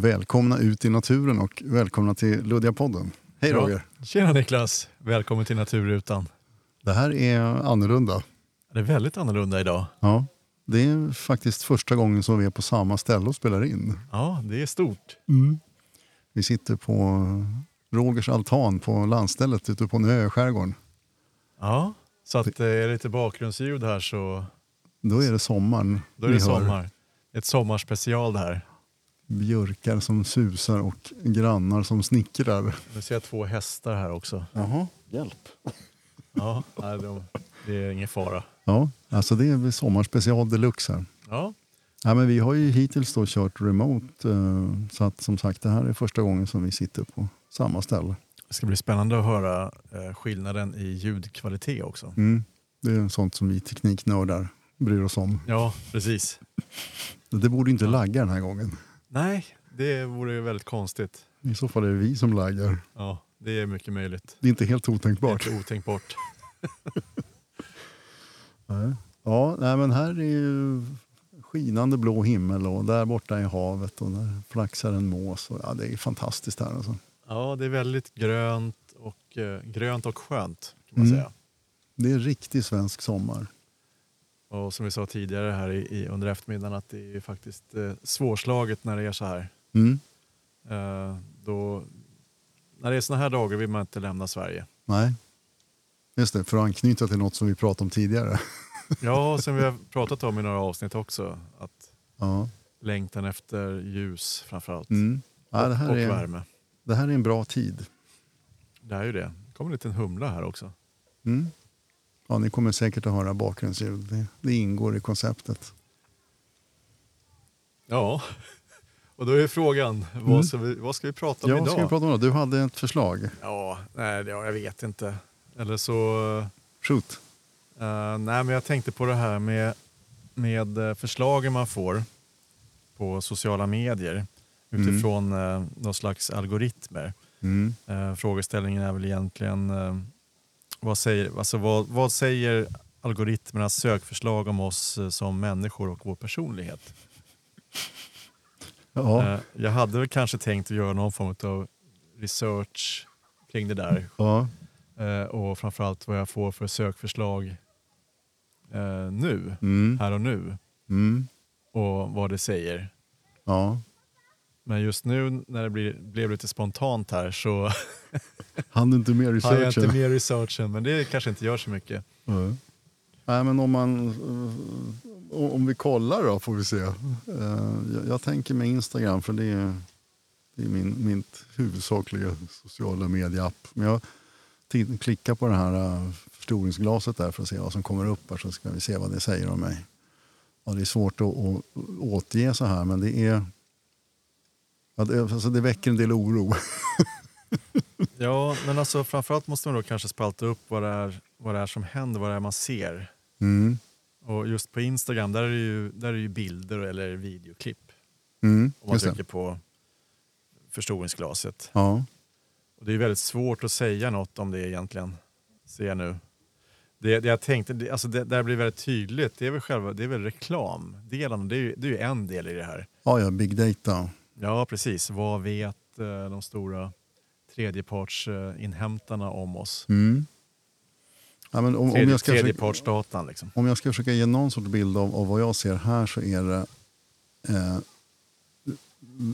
Välkomna ut i naturen och välkomna till Luddiga-podden. Hej Ja. Roger! Tjena Niklas! Välkommen till Naturrutan. Det här är annorlunda. Det är väldigt annorlunda idag. Ja, det är faktiskt första gången som vi är på samma ställe och spelar in. Ja, det är stort. Vi sitter på Rogers altan på landstället ute på en ö i skärgården. Ja, så att det är lite bakgrundsljud här så Då är det sommaren. då är det Ni hör sommar. Ett sommarspecial det här. Björkar som susar och grannar som snickrar. Nu ser jag två hästar här också. Jaha, hjälp. Ja, nej, de, det är ingen fara. Ja, alltså det är sommarspecial deluxe här. Ja, Ja, men vi har ju hittills då kört remote, eh, så att som sagt det här är första gången som vi sitter på samma ställe. det ska bli spännande att höra eh, skillnaden i ljudkvalitet också. Mm. Det är sånt som vi tekniknördar bryr oss om. Ja, precis. Det borde inte lagga den här gången. Nej, det vore ju väldigt konstigt. I så fall är det vi som laggar. Ja, det är mycket möjligt. Det är inte helt otänkbart. inte otänkbart. Nej. Ja, nej, men här är ju skinande blå himmel och där borta är havet och där flaxar en mås. Och, ja, det är fantastiskt här alltså. Ja, det är väldigt grönt och, eh, grönt och skönt kan man Mm. säga. Det är riktig svensk sommar. Och som vi sa tidigare här i, i, under eftermiddagen att det är faktiskt eh, svårslaget när det är så här. Mm. Eh, då, när det är såna här dagar vill man inte lämna Sverige. Nej, just det. För att anknyta till något som vi pratade om tidigare. Ja, som vi har pratat om i några avsnitt också. Att Ja. längtan efter ljus framförallt. Mm. Ja, det, här och är, värme. det här är en bra tid. Det är ju det. Det kommer en liten humla här också. Mm. Ja, ni kommer säkert att höra bakgrundsljud. Det, det ingår i konceptet. Ja, och då är frågan, Mm. vad, ska vi, vad ska vi prata om Ja, idag? ska vi prata om då? Du hade ett förslag. Ja, nej, ja, jag vet inte. Eller så... Shoot. eh, nej, men jag tänkte på det här med, med eh, förslagen man får på sociala medier utifrån uh, någon slags algoritmer. Mm. Eh, frågeställningen är väl egentligen vad, säger, alltså vad, vad säger algoritmernas sökförslag om oss eh, som människor och vår personlighet? Ja, Eh, jag hade väl kanske tänkt att göra någon form av research kring det där ja. Eh, och framförallt vad jag får för sökförslag nu, Mm. här och nu Mm. och vad det säger. ja. Men just nu när det blir, blev lite spontant här så Han inte med har jag researchen. inte mer researchen men det kanske inte gör så mycket. Ja. Nej, men om man... eh, Om vi kollar då får vi se. Eh, Jag, jag tänker med Instagram för det är, det är min, mitt huvudsakliga sociala medieapp. Men jag klickar på det här eh, förstoringsglaset där för att se vad som kommer upp här så ska vi se vad det säger om mig. Ja, det är svårt att, att återge så här men det är... Ja, det, alltså det väcker en del oro. Ja, men alltså framförallt måste man då kanske spalta upp vad det är, vad det är som händer, vad det är man ser. Mm. Och just på Instagram där är det ju, där är det ju bilder eller videoklipp. Mm. Om man trycker på förstoringsglaset. Ja. Och det är väldigt svårt att säga något om det egentligen, ser jag nu. Det, det jag tänkte, det, alltså det, där blir väldigt tydligt, det är väl själva, det är väl reklamdelen, det är ju, det är ju en del i det här. ja, ja, big data. Ja, precis. Vad vet eh, de stora tredjepartsinhämtarna om oss? Mm. Ja, men om, om, Tredje, jag ska försöka, liksom. om jag ska försöka ge någon sorts bild av, av vad jag ser här så är det eh,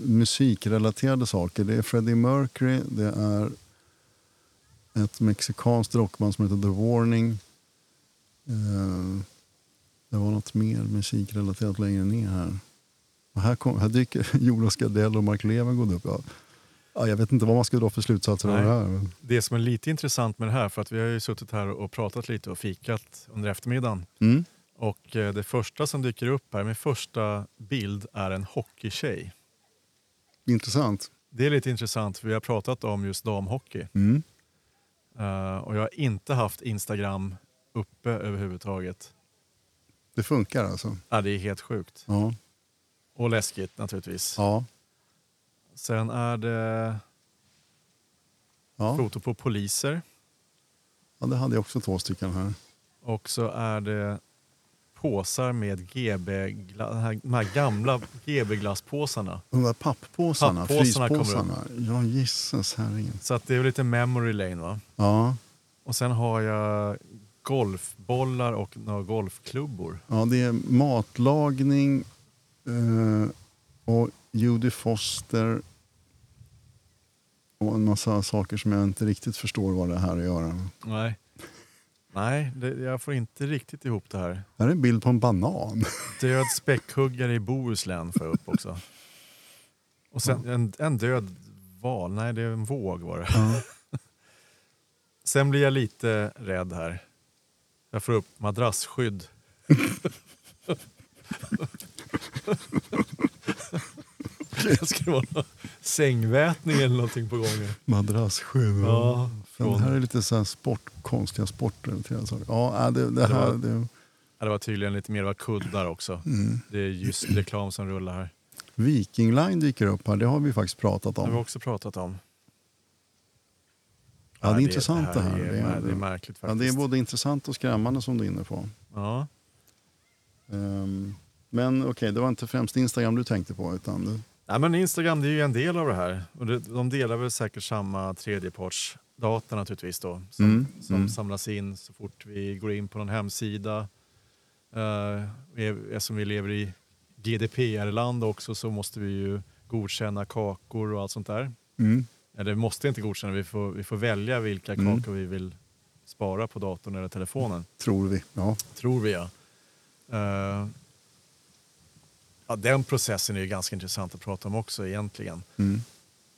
musikrelaterade saker. Det är Freddie Mercury, det är ett mexikanskt rockband som heter The Warning. Eh, det var något mer musikrelaterat längre ner här. Och här, kom, här dyker Jonas Gardell och Mark Levengood upp. Ja. Ja, jag vet inte vad man ska dra för slutsatser av det här. men- Det som är lite intressant med det här, för att vi har ju suttit här och pratat lite och fikat under eftermiddagen. Mm. Och eh, det första som dyker upp här, min första bild är en hockeystjej. Intressant. Det är lite intressant för vi har pratat om just damhockey. Mm. Eh, och jag har inte haft Instagram uppe överhuvudtaget. Det funkar alltså? Ja, det är helt sjukt. Ja. Och läskigt naturligtvis. Ja. Sen är det Ja. foto på poliser. ja, det hade jag också två stycken här. Och så är det påsar med GB, de här, gamla GB-glasspåsarna. De där papppåsarna, Papppåsarna fryspåsarna. Ja, gisses herregud. Så att det är lite memory lane va? Ja, Och sen har jag golfbollar och några golfklubbor. ja, det är matlagning eh, och Judy Foster och en massa saker som jag inte riktigt förstår vad det här att göra. Nej, Nej det, jag får inte riktigt ihop det här. Här är en bild på en banan. Död späckhuggare i Bohuslän får jag upp också. Och sen en, en död val. Nej, det är en våg var det. Ja. Sen blir jag lite rädd här. Jag får upp madrassskydd. det ska vara sängvätning eller någonting på gång. här. Madrassskydd. Ja, Den från- här är lite så här sport, konstiga sportrelaterade saker. Ja, äh, det, det här... var- Det, Ja, det var tydligen lite mer var kuddar också. mm. Det är just reklam som rullar här. Viking Line dyker upp här, det har vi faktiskt pratat Det har vi om. också pratat om. Ja, det är intressant det här. Det är, Det är- det är märkligt Ja, faktiskt. det är både intressant och skrämmande som du är inne på. Ja. Ehm, men okej, det var inte främst Instagram du tänkte på utan du, Nej, men Instagram det är ju en del av det här. Och de delar väl säkert samma tredjepartsdata naturligtvis då. Som, Mm, som mm. samlas in så fort vi går in på någon hemsida. Uh, eftersom vi lever i GDPR-land också så måste vi ju godkänna kakor och allt sånt där. mm. Eller vi måste inte godkänna, vi får, vi får välja vilka Mm. kakor vi vill spara på datorn eller telefonen. tror vi. Ja. Tror vi ja. Eh, ja. Den processen är ju ganska intressant att prata om också egentligen. Mm.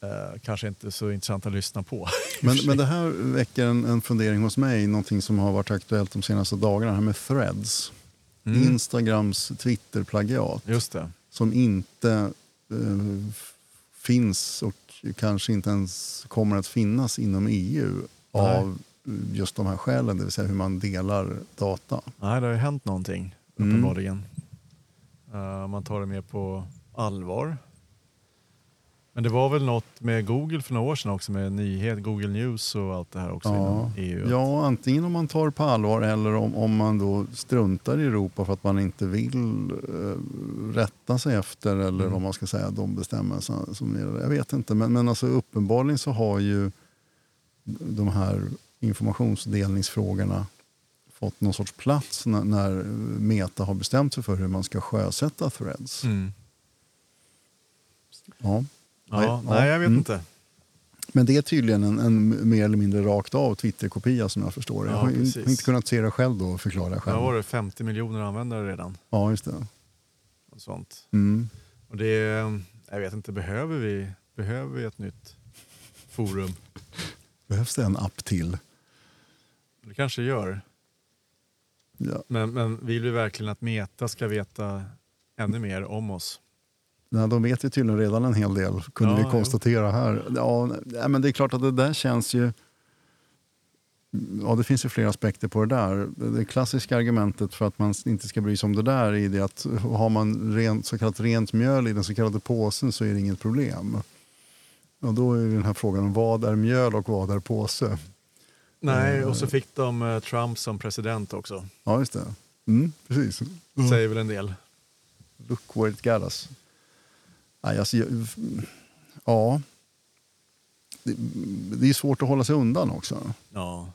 Eh, kanske inte så intressant att lyssna på. Men, men det här väcker en, en fundering hos mig, någonting som har varit aktuellt de senaste dagarna, här med threads. Mm. Instagrams Twitter-plagiat Just det. som inte eh, finns och kanske inte ens kommer att finnas inom EU av just de här skälen, det vill säga hur man delar data. Nej, det har ju hänt någonting Mm. uppenbarligen. Eh, man tar det mer på allvar. Men det var väl något med Google för några år sedan också med nyhet, Google News och allt det här också Ja. inom EU. Ja, antingen om man tar på allvar eller om, om man då struntar i Europa för att man inte vill eh, rätta sig efter eller Mm. vad man ska säga, de bestämmelser som. Jag vet inte, men, men alltså uppenbarligen så har ju de här informationsdelningsfrågorna fått någon sorts plats när, när Meta har bestämt sig för hur man ska sjösätta threads. Mm. Ja. Ja, Nej, nej, ja, jag vet mm. inte. Men det är tydligen en, en mer eller mindre rakt av Twitter-kopia som jag förstår det. Jag Ja, har ju precis. inte kunnat se det själv då och förklara Det själv. har varit 50 miljoner användare redan. Ja, just det. Och sånt. Mm. Och det är, jag vet inte, behöver vi, behöver vi ett nytt forum? Behövs det en app till? Det kanske gör. Ja. Men, men vill vi verkligen att Meta ska veta ännu mer om oss? Nej, de vet ju tydligen redan en hel del, kunde Ja, vi jo. konstatera här. Ja, men det är klart att det där känns ju... Ja, det finns ju flera aspekter på det där. Det klassiska argumentet för att man inte ska bry sig om det där är det att har man rent, så kallat rent mjöl i den så kallade påsen så är det inget problem. Och då är den här frågan vad är mjöl och vad är påse? Nej, Eh. och så fick de eh, Trump som president också. Ja, just det. Mm, precis. Säger väl en del. Look where it got us. Nej, alltså, ja. Det, det är svårt att hålla sig undan också. Ja,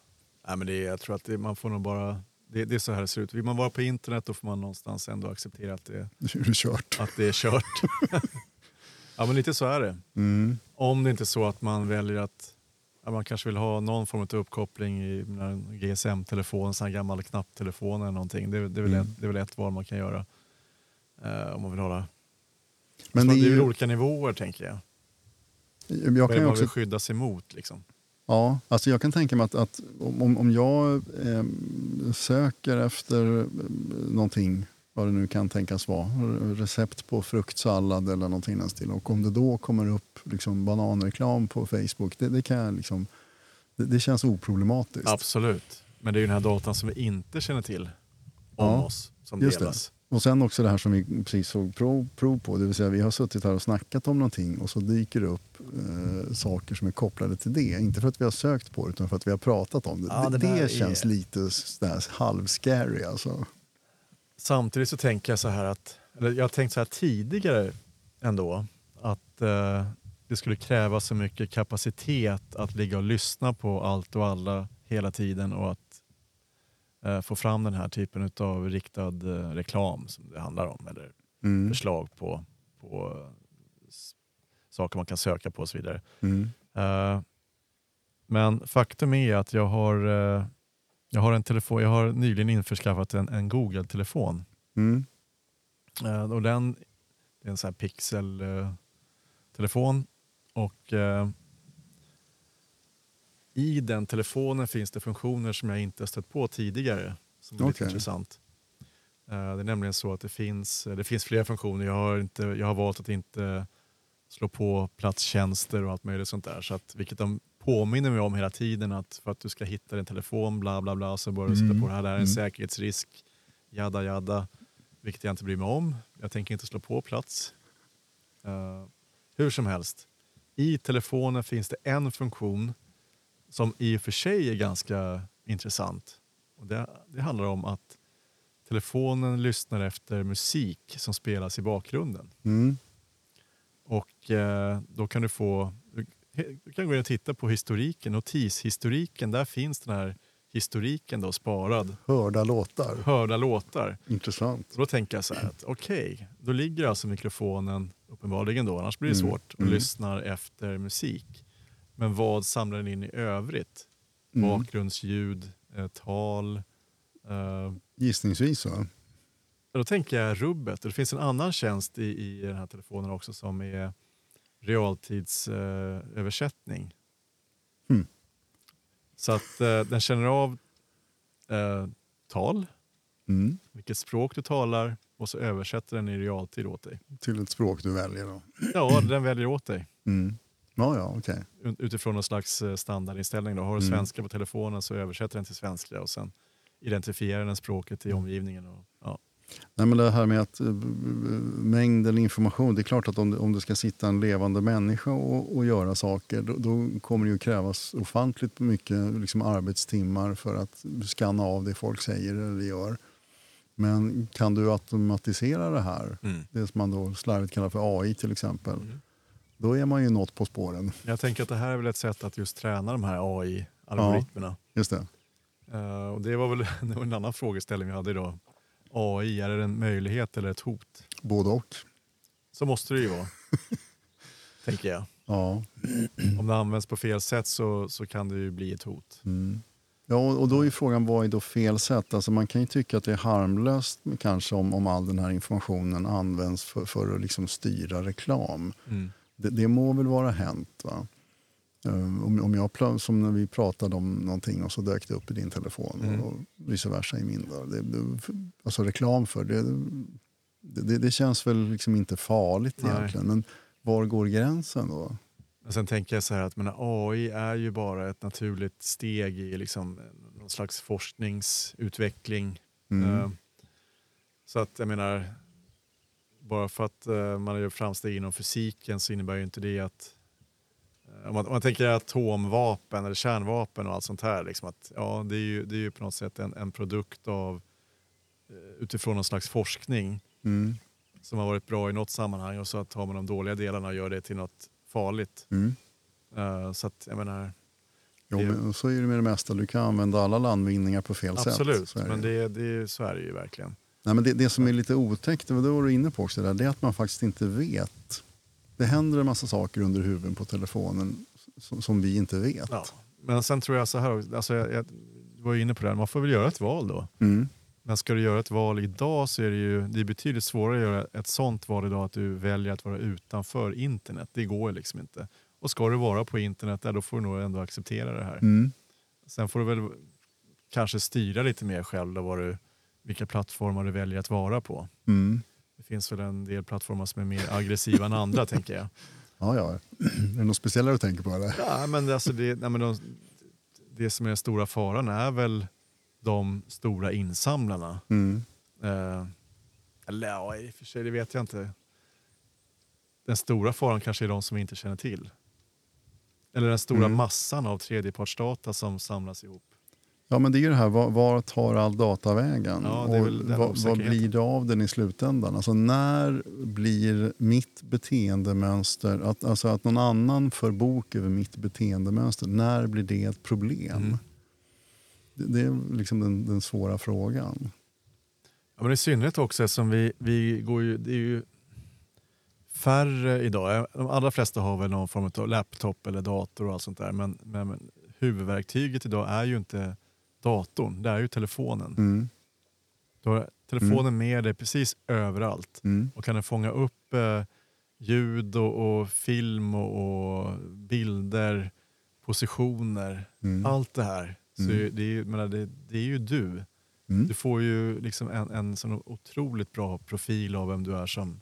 Nej, men det jag tror att det, man får nog bara... Det, det är så här det ser ut. Vill man vara på internet då får man någonstans ändå acceptera att det, Nu är det kört. att det är kört. ja, men lite så är det. Mm. Om det inte är så att man väljer att ja, man kanske vill ha någon form av uppkoppling i en GSM-telefon, en sån här gammal knapptelefon eller någonting. Det, är- det, är väl Mm. ett, det är väl ett val man kan göra. eh, om man vill hålla. Men det det är ju, olika nivåer tänker jag. jag Vad kan det man också vill skydda sig mot liksom? Ja, alltså jag kan tänka mig att, att om, om jag eh, söker efter eh, någonting, vad det nu kan tänkas vara, recept på fruktsallad eller någonting i den stilen, och om det då kommer upp liksom bananreklam på Facebook, det, det, kan liksom, det, det känns oproblematiskt. Absolut. Men det är ju den här datan som vi inte känner till om Ja, oss som just det. delas. Och sen också det här som vi precis såg prov, prov på, det vill säga vi har suttit här och snackat om någonting och så dyker det upp eh, saker som är kopplade till det. Inte för att vi har sökt på det utan för att vi har pratat om det. Ja, det det det är- känns lite halvscary alltså. Samtidigt så tänker jag så här att, eller jag har tänkt så här tidigare ändå, att eh, det skulle kräva så mycket kapacitet att ligga och lyssna på allt och alla hela tiden och att eh, få fram den här typen av riktad eh, reklam som det handlar om eller Mm. förslag på, på s- saker man kan söka på och så vidare. Mm. Eh, men faktum är att jag har, eh, jag har en telefon, jag har nyligen införskaffat en, en Google-telefon. Mm. Eh, och den det är en sån här Pixel-telefon. och eh, i den telefonen finns det funktioner som jag inte stött på tidigare. Som är lite Okej. intressant. Eh, det är nämligen så att det finns, det finns flera funktioner. Jag har, inte, jag har valt att inte slå på platstjänster och allt möjligt sånt där. Så att, vilket de påminner mig om hela tiden att för att du ska hitta din telefon bla bla bla så bör du Mm. på det här. Det här är en Mm. säkerhetsrisk. Jada jada. Vilket jag inte bryr mig om. Jag tänker inte slå på plats. Eh, hur som helst. I telefonen finns det en funktion som i och för sig är ganska intressant. Och det, det handlar om att telefonen lyssnar efter musik som spelas i bakgrunden. Mm. Och eh, då kan du få, du, kan gå in och titta på historiken, notishistoriken. Där finns den här historiken då sparad. Hörda låtar. Hörda låtar. Intressant. Så då tänker jag så här att okej, då ligger alltså mikrofonen uppenbarligen då, annars blir det Mm, svårt, och mm. lyssnar efter musik. Men vad samlar den in i övrigt? Mm. Bakgrundsljud, eh, tal. Eh, Gissningsvis va? då tänker jag rubbet. Och det finns en annan tjänst i, i den här telefonen också som är realtidsöversättning. Eh. Hmm. Så att eh, den känner av eh, tal, Mm. vilket språk du talar och så översätter den i realtid åt dig. Till ett språk du väljer då. Ja, den väljer åt dig Mm. Ja, ja, ut- utifrån någon slags eh, standardinställning. Då. Har du Mm. svenska på telefonen så översätter den till svenska och sen identifierar den språket i omgivningen. Och, ja. Nej, men det här med att eh, mängden information. Det är klart att om om det ska sitta en levande människa och, och göra saker då, då kommer det ju krävas ofantligt mycket liksom, arbetstimmar för att skanna av det folk säger eller gör. Men kan du automatisera det här, det som man då slarvigt kallar för AI till exempel, Mm. då är man ju något på spåren. Jag tänker att det här är väl ett sätt att just träna de här AI-algoritmerna. Just det. Eh, och det var väl en annan frågeställning vi hade idag. AI, är det en möjlighet eller ett hot? Både och. Så måste det ju vara. tänker jag. Ja. Om det används på fel sätt så, så kan det ju bli ett hot. Mm. Ja, och då är ju frågan vad är då fel sätt? Alltså man kan ju tycka att det är harmlöst kanske om, om all den här informationen används för, för att liksom styra reklam. Mm. Det, det må väl vara hänt. Va? Eh, om, om jag, som när vi pratade om någonting och så dök det upp i din telefon Mm. och vice versa i min. Då. Det, det, alltså reklam för det, det, det, känns väl liksom inte farligt Nej. egentligen. Men var går gränsen då? Men sen tänker jag så här att men AI är ju bara ett naturligt steg i liksom någon slags forskningsutveckling. Mm. Eh, Så att jag menar, bara för att eh, man gör framsteg inom fysiken så innebär ju inte det att om man, om man tänker atomvapen eller kärnvapen och allt sånt här, liksom att, ja, det, är ju, det är ju på något sätt en, en produkt av eh, utifrån någon slags forskning Mm. som har varit bra i något sammanhang och så tar man de dåliga delarna och gör det till något farligt. Mm. Eh, så att jag menar, Jo, Det- men så är det med det mesta. Du kan använda alla landvinningar på fel sätt. absolut, är det. men det, det, så är det ju verkligen. Nej, men det, det som är lite otäckt, det var det var du inne på också, där, det är att man faktiskt inte vet. Det händer en massa saker under huven på telefonen som, som vi inte vet. Ja. Men sen tror jag så här, alltså jag, jag var inne på det, här, man får väl göra ett val då. Mm. Men ska du göra ett val idag så är det ju det är betydligt svårare att göra ett sånt val idag att du väljer att vara utanför internet. Det går liksom inte. Och ska du vara på internet, där, då får du nog ändå acceptera det här. Mm. Sen får du väl kanske styra lite mer själv då vad du, vilka plattformar du väljer att vara på. Mm. Det finns väl en del plattformar som är mer aggressiva än andra tänker jag. Ja, ja. Är det något speciellare du tänker på? Eller? Ja, men alltså det, nej, men de, det som är den stora faran är väl de stora insamlarna. Mm. Eh, eller ja, i och för sig, det vet jag inte. Den stora faran kanske är de som vi inte känner till. Eller den stora Mm. massan av tredjepartsdata som samlas ihop. Ja, men det är ju det här, var, var tar all data vägen? Ja, och vad, vad blir det av den i slutändan? Alltså när blir mitt beteendemönster, att, alltså att någon annan för bok över mitt beteendemönster, när blir det ett problem? Mm. Det, det är liksom den, den svåra frågan. Ja, men I synnerhet också eftersom vi, vi går ju, det är ju färre idag. De allra flesta har väl någon form av laptop eller dator och allt sånt där. Men, men, men huvudverktyget idag är ju inte datorn, det är ju telefonen. Mm. Du har telefonen med dig precis överallt. Mm. Och kan den fånga upp eh, ljud och, och film och, och bilder, positioner, Mm. allt det här. Så Mm. det, är, menar, det, det är ju du. Mm. Du får ju liksom en, en sån otroligt bra profil av vem du är som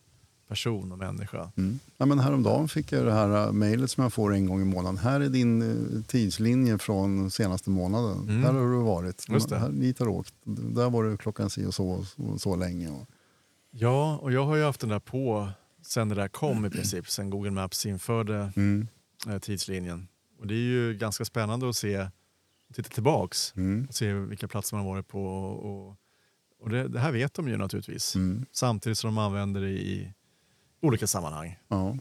person och människa. Mm. Ja, men häromdagen fick jag det här äh, mejlet som jag får en gång i månaden. Här är din eh, tidslinje från senaste månaden. Mm. Här har du varit. Just det. Här, dit har du åkt. Där var du klockan si och så, och så, så länge. Ja, och jag har ju haft den där på sen det där kom i princip, sen Google Maps införde mm. eh, tidslinjen. Och det är ju ganska spännande att se, titta tillbaks Mm. och se vilka platser man har varit på. Och, och det, det här vet de ju naturligtvis. Mm. Samtidigt som de använder det i olika sammanhang. Ja,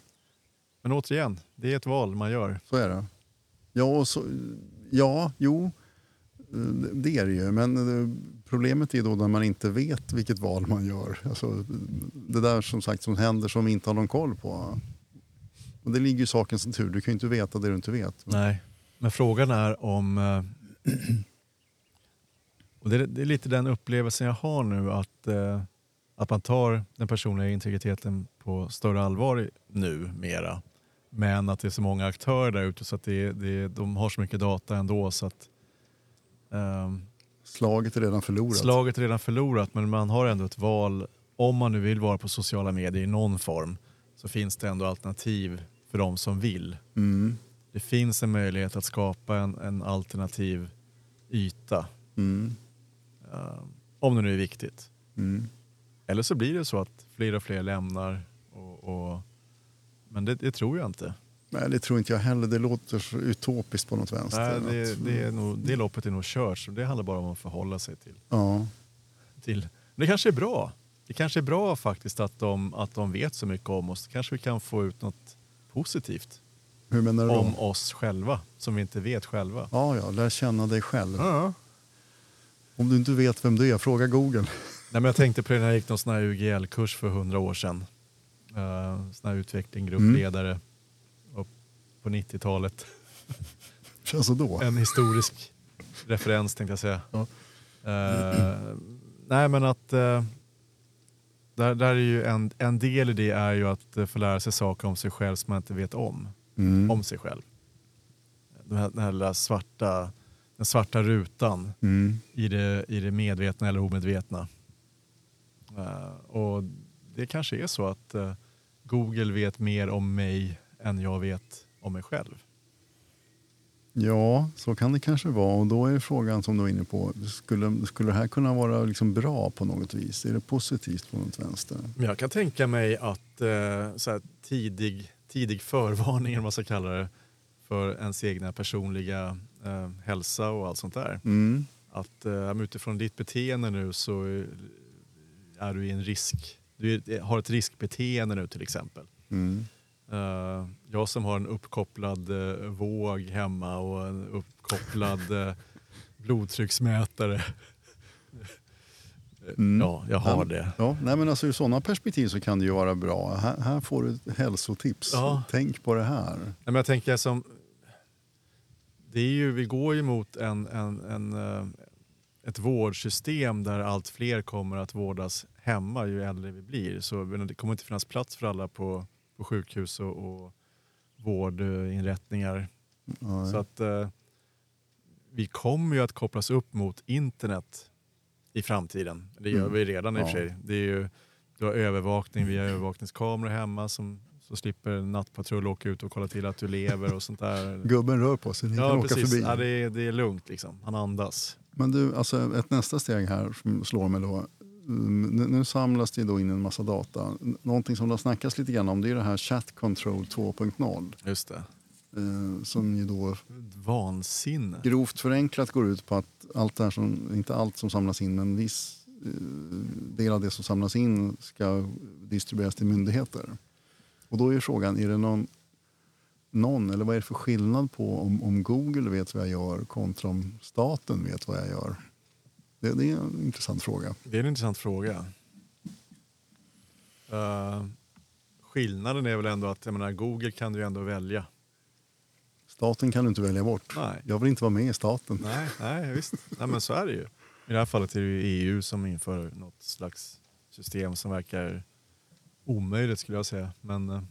Men återigen, det är ett val man gör. så är det. Ja, och så, ja, jo, det är det ju. Men eh, problemet är då när man inte vet vilket val man gör. Alltså, det där som sagt som händer som vi inte har någon koll på. Och det ligger ju i sakens natur. Du kan ju inte veta det du inte vet. Nej. Men frågan är om... eh, Och det, är, det är lite den upplevelsen jag har nu att, eh, att man tar den personliga integriteten på större allvar nu mera. Men att det är så många aktörer där ute så att det, det, de har så mycket data ändå så att ehm, Slaget är redan förlorat. slaget är redan förlorat men man har ändå ett val. Om man nu vill vara på sociala medier i någon form så finns det ändå alternativ för de som vill. Mm. Det finns en möjlighet att skapa en, en alternativ yta. Mm. eh, om det nu är viktigt. Mm. Eller så blir det så att fler och fler lämnar. Och, men det, det tror jag inte. Nej, det tror inte jag heller. Det låter så utopiskt på något vänster. Nej, det, det, är nog, det loppet är nog kört. Så det handlar bara om att förhålla sig till. Ja. till. Men det kanske är bra. Det kanske är bra faktiskt att de, att de vet så mycket om oss. Kanske vi kan få ut något positivt Hur menar du då? om oss själva som vi inte vet själva. Ja, ja, lär känna dig själv. Ja. Om du inte vet vem du är, fråga Google. Nej, men jag tänkte på det när jag gick någon sån här UGL-kurs för hundra år sedan. Uh, sån här utveckling, gruppledare. Och på 90-talet. Känns så då? En historisk referens tänkte jag säga. Ja. Eh, nej men att eh, där, där är ju en, en del i det är ju att få lära sig saker om sig själv som man inte vet om. Mm. Om sig själv. Den här, den här lilla svarta, den svarta rutan Mm. i det, i det medvetna eller omedvetna. Eh, och det kanske är så att eh, Google vet mer om mig än jag vet om mig själv. Ja, så kan det kanske vara. Och då är frågan som du är inne på, skulle, skulle det här kunna vara liksom bra på något vis? Är det positivt på något vänster? Men jag kan tänka mig att eh, så här, tidig, tidig förvarning, eller vad man ska kalla det, för ens egna personliga eh, hälsa och allt sånt där. Mm. Att eh, utifrån ditt beteende nu så är, är du i en risk. Du har ett riskbeteende nu till exempel. Mm. Eh, jag som har en uppkopplad uh, våg hemma och en uppkopplad uh, blodtrycksmätare. Mm. Ja, jag har det. Ja, nej men alltså, ur sådana perspektiv så kan det ju vara bra. Här, här får du ett hälsotips. Ja. Tänk på det här. Nej, men jag tänker som, det är ju, vi går ju mot en, en, en, eh, ett vårdsystem där allt fler kommer att vårdas hemma ju äldre vi blir. Så det kommer inte finnas plats för alla på, på sjukhus och, och vårdinrättningar. Ja, Så att eh, vi kommer ju att kopplas upp mot internet i framtiden. Det gör Mm. vi redan i och för sig. Det är ju, du har övervakning via övervakningskameror hemma som så slipper nattpatrull åka ut och kolla till att du lever och sånt där. Gubben rör på sig, ni kan Ja, åka precis. förbi. Ja, det, är, det är lugnt liksom. Han andas. Men du, alltså ett nästa steg här som slår mig då. Mm, Nu, nu samlas det då in en massa data. Någonting som det har snackats lite grann om det är det här Chat Control 2.0. Just det. Eh, som ju då Vansinne. grovt förenklat går ut på att allt det här som, inte allt som samlas in, men en viss eh, del av det som samlas in ska distribueras till myndigheter. Och då är frågan, är det någon, någon eller vad är det för skillnad på om, om Google vet vad jag gör kontra om staten vet vad jag gör? Det, det är en intressant fråga. Det är en intressant fråga. Uh, skillnaden är väl ändå att jag menar, Google kan du ändå välja. Staten kan du inte välja bort. Nej. Jag vill inte vara med i staten. Nej, nej visst. Nej, men så är det ju. I det här fallet är det EU som inför något slags system som verkar omöjligt skulle jag säga. Men eh,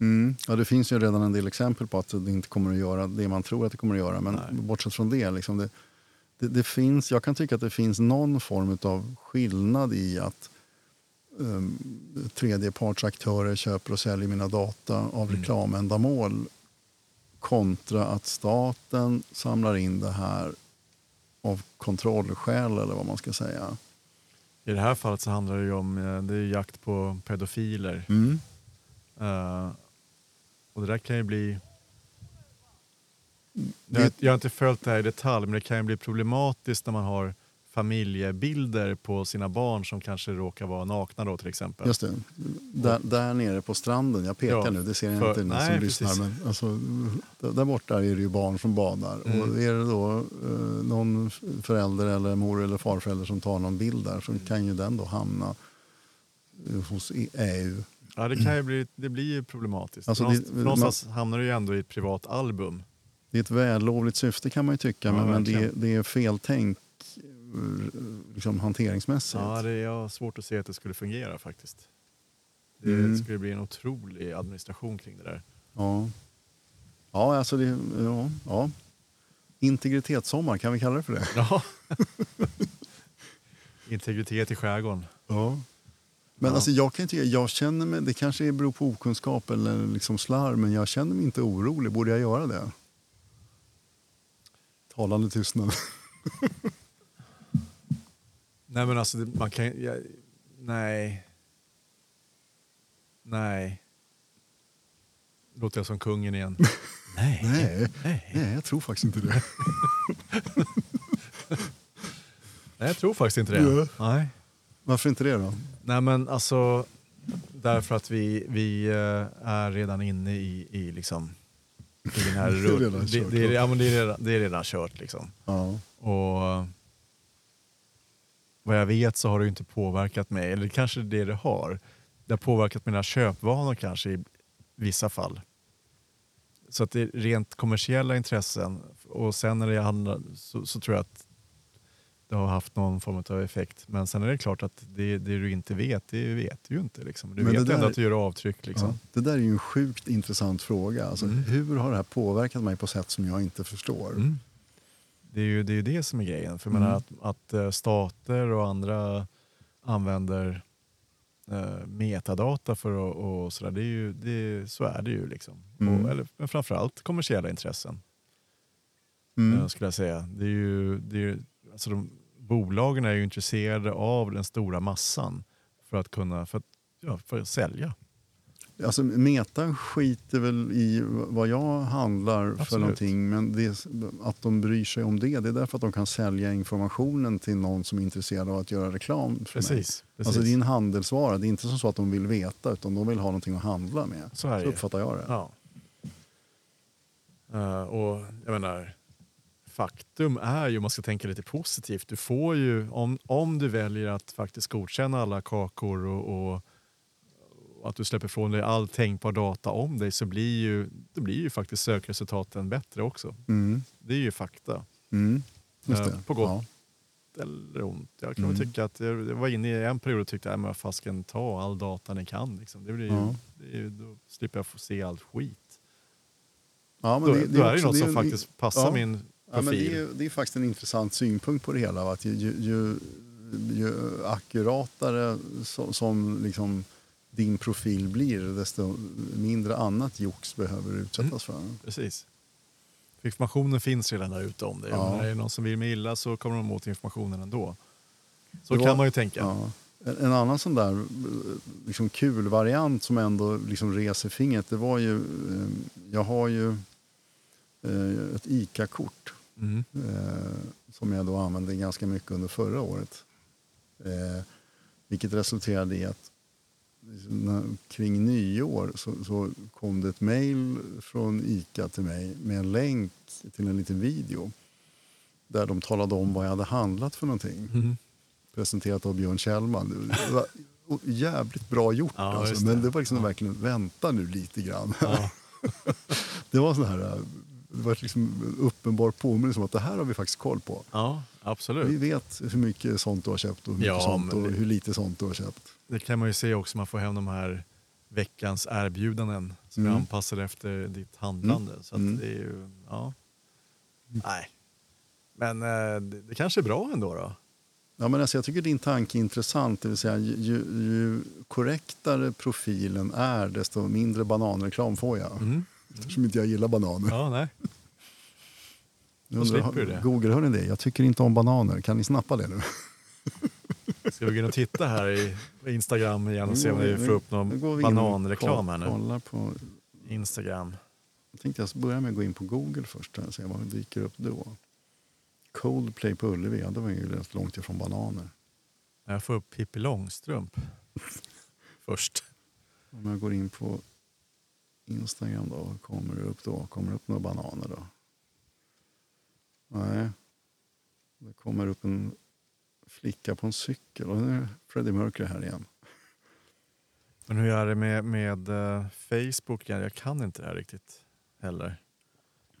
Mm. Ja, det finns ju redan en del exempel på att det inte kommer att göra det man tror att det kommer att göra. Men Nej. bortsett från det, liksom det, det, det finns, jag kan tycka att det finns någon form av skillnad i att um, tredjepartsaktörer köper och säljer mina data av Mm. reklamändamål kontra att staten samlar in det här av kontrollskäl eller vad man ska säga. i det här fallet så handlar det om eh, det är jakt på pedofiler. Mm. Eh, och det där kan ju bli... Jag, jag har inte följt det här i detalj, men det kan ju bli problematiskt när man har familjebilder på sina barn som kanske råkar vara nakna då till exempel. Just det. Där, där nere på stranden, jag pekar Ja, nu, det ser jag för- inte ni som lyssnar. Men alltså, där borta är det ju barn som badar. Mm. Och är det då eh, någon förälder eller mor eller farförälder som tar någon bild där så Mm. kan ju den då hamna eh, hos EU. Ja, det, kan ju bli, det blir ju problematiskt. Alltså, det- någonstans, någonstans hamnar du ju ändå i ett privat album. Det är ett vällovligt syfte kan man ju tycka, Ja, men, det, det är feltänk liksom, hanteringsmässigt. Ja, det är svårt att se att det skulle fungera faktiskt. Det Mm. skulle bli en otrolig administration kring det där. Ja, ja alltså det, ja, ja. Integritetssommar, kan vi kalla det för det? Ja. Integritet i skärgården. Ja. Men Ja. alltså jag kan tycka, jag känner mig, det kanske beror på okunskap eller liksom slarv, men jag känner mig inte orolig. Borde jag göra det? Talande tystnad. Nej men alltså man kan jag, Nej. Nej. Låter jag som kungen igen? nej. Nej, Nej. nej, jag tror faktiskt inte det. Nej, jag tror faktiskt inte det. Nej. Varför inte det då? Nej men alltså därför att vi, vi eh, är redan inne i, i liksom i den här Det är redan det, kört, det, är, va? ja, men det, är redan, det är redan kört liksom. Ja. Och vad jag vet så har det inte påverkat mig, eller kanske det det har. Det har påverkat mina köpvanor kanske i vissa fall. Så att det är rent kommersiella intressen och sen när det handlar så, så tror jag att det har haft någon form av effekt. Men sen är det klart att det, det du inte vet, det vet du ju inte. Liksom. Du Men det vet ju ändå där- att du gör avtryck. Liksom. Ja. Det där är ju en sjukt intressant fråga. Alltså, Mm. Hur har det här påverkat mig på sätt som jag inte förstår? Mm. Det är ju det, är det som är grejen. För Mm. menar att, att eh, stater och andra använder eh, metadata för att och sådär. Det är ju, det, så är det ju. Liksom. Mm. Och, eller, men framförallt kommersiella intressen Mm. eh, skulle jag säga. Det är ju, det är, alltså de, bolagen är ju intresserade av den stora massan för att kunna för att, ja, för att sälja. Alltså, Meta skiter väl i vad jag handlar för Absolut. någonting. Men det, att de bryr sig om det, det är därför att de kan sälja informationen till någon som är intresserad av att göra reklam för mig. Precis. precis. Alltså det är en handelsvara. Det är inte så att de vill veta utan de vill ha någonting att handla med. Så Så uppfattar jag det. Ja. Eh, och jag menar, faktum är ju, om man ska tänka lite positivt, du får ju, om, om du väljer att faktiskt godkänna alla kakor och, och, att du släpper ifrån dig all tänkbar data om dig så blir ju, det blir ju faktiskt sökresultaten bättre också. Mm. Det är ju fakta. Mm. Eh, det. på gott. Ja. Eller ont. Jag kan Mm. tycka att jag, jag var inne i en period och tyckte att fasken ta all data ni kan. Liksom. Det blir ju, Ja. det är då slipper jag få se allt skit. Ja, men Då, det, då är det något som är- faktiskt passar min Ja, men det, är, det är faktiskt en intressant synpunkt på det hela. Att ju, ju, ju, akkuratare som, som liksom din profil blir desto mindre annat jox behöver utsättas Mm. för. Precis. För informationen finns redan där ute om det. Ja. Om det är någon som vill mig illa så kommer de åt informationen ändå. Så var- kan man ju tänka. Ja. En, annan sån där liksom kul variant som ändå liksom reser fingret, det var ju... Eh, jag har ju eh, ett ICA-kort Mm. eh, som jag då använde ganska mycket under förra året. Eh, vilket resulterade i att liksom, när, kring nyår så, så kom det ett mejl från ICA till mig med en länk till en liten video där de talade om vad jag hade handlat för någonting. Mm. Presenterat av Björn Kjellman. Det var jävligt bra gjort. Ja, alltså. Men det var liksom Ja. verkligen, vänta nu lite grann. Ja. Det var sån här, äh, det var liksom en uppenbar påminnelse om att det här har vi faktiskt koll på. ja, Vi absolut. vet hur mycket sånt du har köpt och hur, Ja, sånt och det- hur lite sånt du har köpt. Det kan man ju se också, man får hem de här veckans erbjudanden som är Mm. anpassade efter ditt handlande. Så att Mm. det är ju, ja. Nej. Men eh, det, det kanske är bra ändå då. Ja, men alltså, jag tycker din tanke är intressant. Det vill säga, ju, ju korrektare profilen är, desto mindre bananreklam får jag. Mm. Eftersom inte jag gillar bananer. Ja, nej. Då slipper du det. Google, hör ni det? Jag tycker inte om bananer. Kan ni snappa det nu? Ska vi gå in och titta här i Instagram igen och se om vi får upp någon bananreklam här nu? På, Instagram. jag tänkte jag börja med att gå in på Google först och se vad det dyker upp då. Coldplay på Ullevi, ja, det var ju rätt långt ifrån bananer. Jag får upp Pippi Långstrump först. Om jag går in på Instagram då, kommer det upp då? Kommer det upp några bananer då? Nej. Det kommer upp en flicka på en cykel och nu är Freddie Mercury här igen. Men hur är det med, med eh, Facebook? Jag kan inte det här riktigt heller.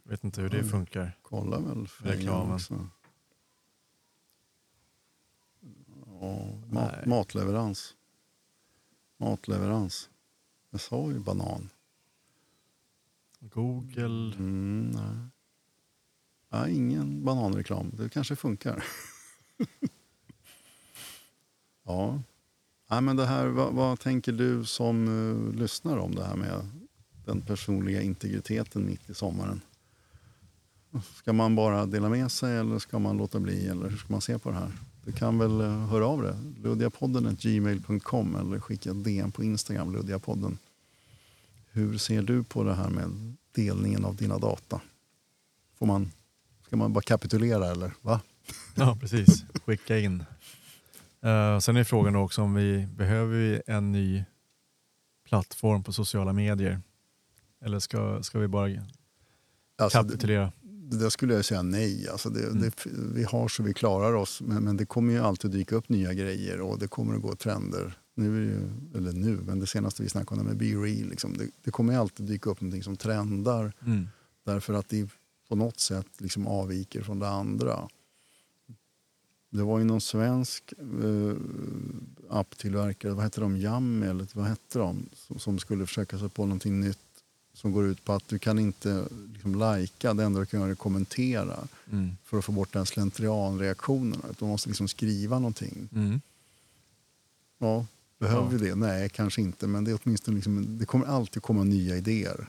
Jag vet inte hur det funkar. Kolla väl Reklamen. också. Ja, mat, matleverans. Matleverans. Jag sa ju banan. Google. Mm, nej. Ja, ingen bananreklam. Det kanske funkar. ja. Nej, men det här, vad, vad tänker du som uh, lyssnar om det här med den personliga integriteten mitt i sommaren? Ska man bara dela med sig eller ska man låta bli? Eller hur ska man se på det här? Du kan väl eh, höra av dig. Luddiapodden gmail.com eller skicka ett DM på Instagram, Luddiapodden. Hur ser du på det här med delningen av dina data? Får man, ska man bara kapitulera eller? Va? Ja, precis. Skicka in. Eh, sen är frågan också om vi behöver vi en ny plattform på sociala medier. Eller ska, ska vi bara Alltså, det, kapitulera? det där skulle jag säga nej. Alltså det, Mm. det, vi har så vi klarar oss. Men, men det kommer ju alltid dyka upp nya grejer och det kommer att gå trender. Nu är ju, eller nu, men det senaste vi snackade om med Be Real. Liksom, det, det kommer alltid dyka upp någonting som trendar. Mm. Därför att det på något sätt liksom avviker från det andra. Det var ju någon svensk eh, apptillverkare, vad hette de, Yummy eller vad hette de, som, som skulle försöka sig på någonting nytt som går ut på att du kan inte liksom, lajka, det enda du kan göra är kommentera Mm. för att få bort den slentrianreaktionerna. Du måste liksom skriva någonting. Mm. Ja, behöver Ja. vi det? Nej, kanske inte. Men det, är åtminstone liksom, det kommer alltid komma nya idéer.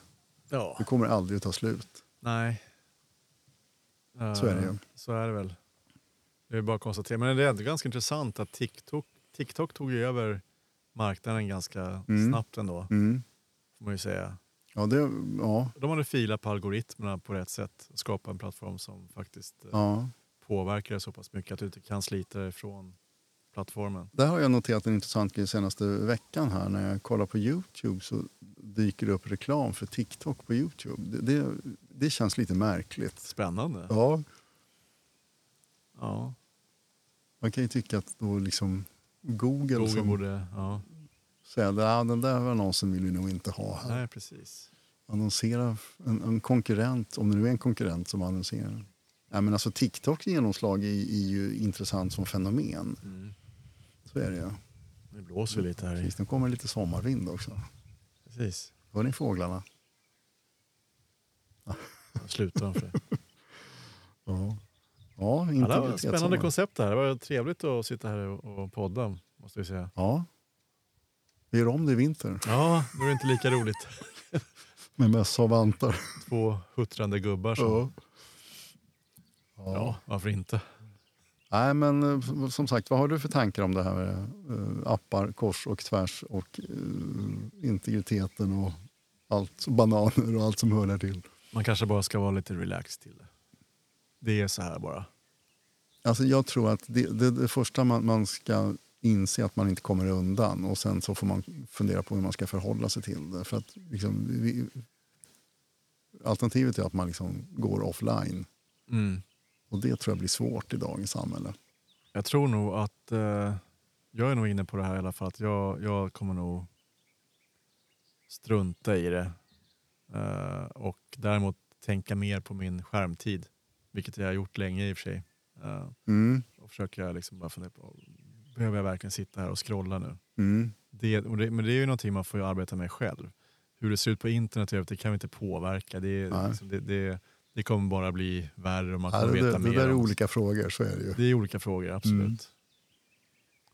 Ja. Det kommer aldrig att ta slut. Nej. Så är det ju. Eh, Så är det väl. Det är bara att konstatera. Men det är ändå ganska intressant att TikTok, TikTok tog över marknaden ganska Mm. snabbt ändå. Mm. Får man ju säga. Ja, det, ja, De hade filat på algoritmerna på rätt sätt och skapat en plattform som faktiskt eh, ja. påverkar så pass mycket att du inte kan slita dig från plattformen. Där har jag noterat en intressant grej senaste veckan här. När jag kollar på Youtube så dyker det upp reklam för TikTok på Youtube. Det, det, det känns lite märkligt. Spännande. Ja, Ja. man kan ju tycka att då liksom Google, Google som borde... Ja. säger att ah, den där annonsen vill vi nog inte ha här. Nej, precis. Annonsera en, en konkurrent, om det nu är en konkurrent som annonserar. Ja, men alltså TikToks genomslag är, är ju intressant som fenomen. Mm. Så är det ju. Det blåser lite här. Precis, nu kommer lite sommarvind också. Precis. Hör ni fåglarna? Slutar de för. Ja. Ja, Ja, det var spännande sommar. koncept det här. Det var trevligt att sitta här och och podda, måste vi säga. Ja. Vi gör om det i vinter Ja, då är det inte lika roligt. med mössa och vantar. Två huttrande gubbar som... Ja. Ja, varför inte? Nej, men eh, som sagt, vad har du för tankar om det här med eh, appar kors och tvärs och eh, integriteten och allt, bananer och allt som hör där till? Man kanske bara ska vara lite relaxed till det. Det är så här bara. Alltså jag tror att det, det, det första man, man ska inse att man inte kommer undan och sen så får man fundera på hur man ska förhålla sig till det. För att liksom, vi, alternativet är att man liksom går offline Mm. Och det tror jag blir svårt i dagens samhälle. Jag tror nog att, eh, jag är nog inne på det här i alla fall, att jag, jag kommer nog strunta i det. Eh, och däremot tänka mer på min skärmtid, vilket jag har gjort länge i och för sig. Eh, Mm, och försöker liksom bara fundera på, behöver jag verkligen sitta här och scrolla nu? mm, Det, det, men det är ju någonting man får arbeta med själv. Hur det ser ut på internet det kan vi inte påverka. Det, liksom, det, det, det kommer bara bli värre och man Ja, kommer det, veta det, det mer. där är olika frågor, så är det ju. det är olika frågor, absolut. Mm.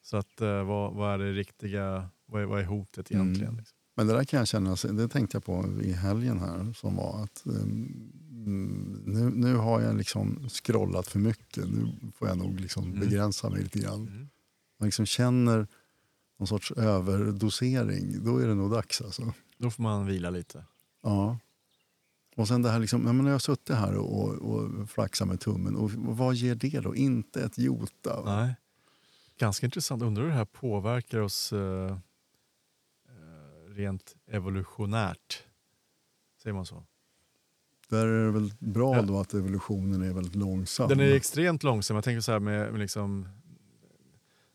Så att, eh, vad, vad är det riktiga, vad är, vad är hotet egentligen? Mm. Liksom? Men det där kan jag känna, det tänkte jag på i helgen här som var att um, nu, nu har jag liksom scrollat för mycket. Nu får jag nog liksom Mm. begränsa mig lite grann. Mm. Man liksom känner någon sorts överdosering, då är det nog dags alltså. Då får man vila lite. Ja. Och sen det här liksom, ja, men jag har suttit här och, och, och flaxat med tummen och vad ger det då? Inte ett jota. Nej. Ganska intressant. Undrar hur det här påverkar oss eh, eh, rent evolutionärt. Säger man så? Där är det väl bra Ja. då att evolutionen är väldigt långsam. Den är extremt långsam. Jag tänker så här med, med liksom,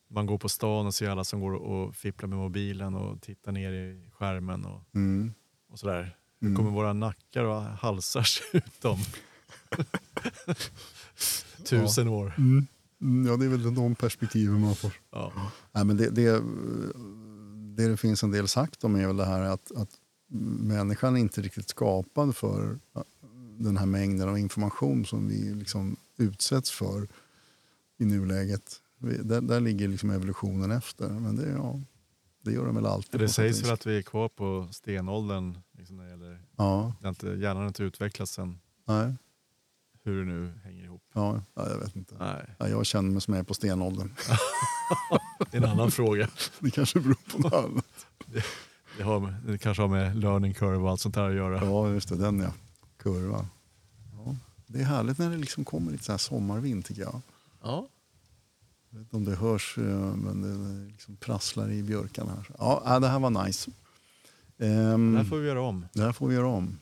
man går på stan och ser alla som går och fipplar med mobilen och tittar ner i skärmen och, mm. och sådär. Mm. kommer våra nackar och halsar se ut om tusen år? Mm. Mm, Ja, det är väl de perspektiven man får. Ja. Nej, men det, det, det det finns en del sagt om är väl det här att, att människan är inte riktigt skapad för den här mängden av information som vi liksom utsätts för i nuläget. Där, där ligger liksom evolutionen efter. Men det, ja, det gör den väl alltid. Det sägs väl att vi är kvar på stenåldern. Liksom när det gäller, Ja, det har inte, hjärnan har inte utvecklats sen nej, hur det nu hänger ihop. ja, ja, jag vet inte. Nej, Ja, jag känner mig som jag är på stenåldern. det är en annan fråga. Det kanske beror på något annat. Det, har, med- det kanske har med learning curve och allt sånt här att göra. Ja, just det. Den ja. Kurva. Ja. Det är härligt när det liksom kommer lite så här sommarvind tycker jag. Ja. Jag vet inte om det hörs, eh, men det liksom prasslar i björkarna här. Ja, äh, det här var nice. Ehm, Det här får vi göra om. det här får vi göra om.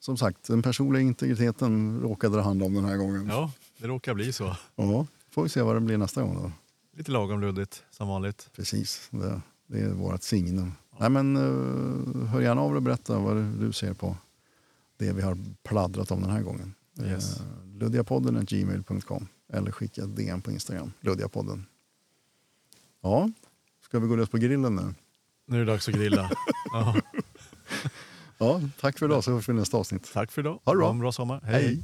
Som sagt, den personliga integriteten råkade det handla om den här gången. Ja, det råkar bli så. Ja, får vi se vad det blir nästa gång då. Lite lagom luddigt som vanligt. Precis, det, det är vårt signum. Nej, men, uh, hör gärna av dig och berätta vad du ser på det vi har pladdrat om den här gången. Yes. Uh, Luddiapodden gmail.com eller skicka ett DM på Instagram, Luddiapodden. Ja, ska vi gå lös på grillen nu? Nu är det dags att grilla. Ja, Ja, tack för idag så hörs vi i nästa avsnitt. tack för idag. Ha det bra. Ha en bra sommar. Hej.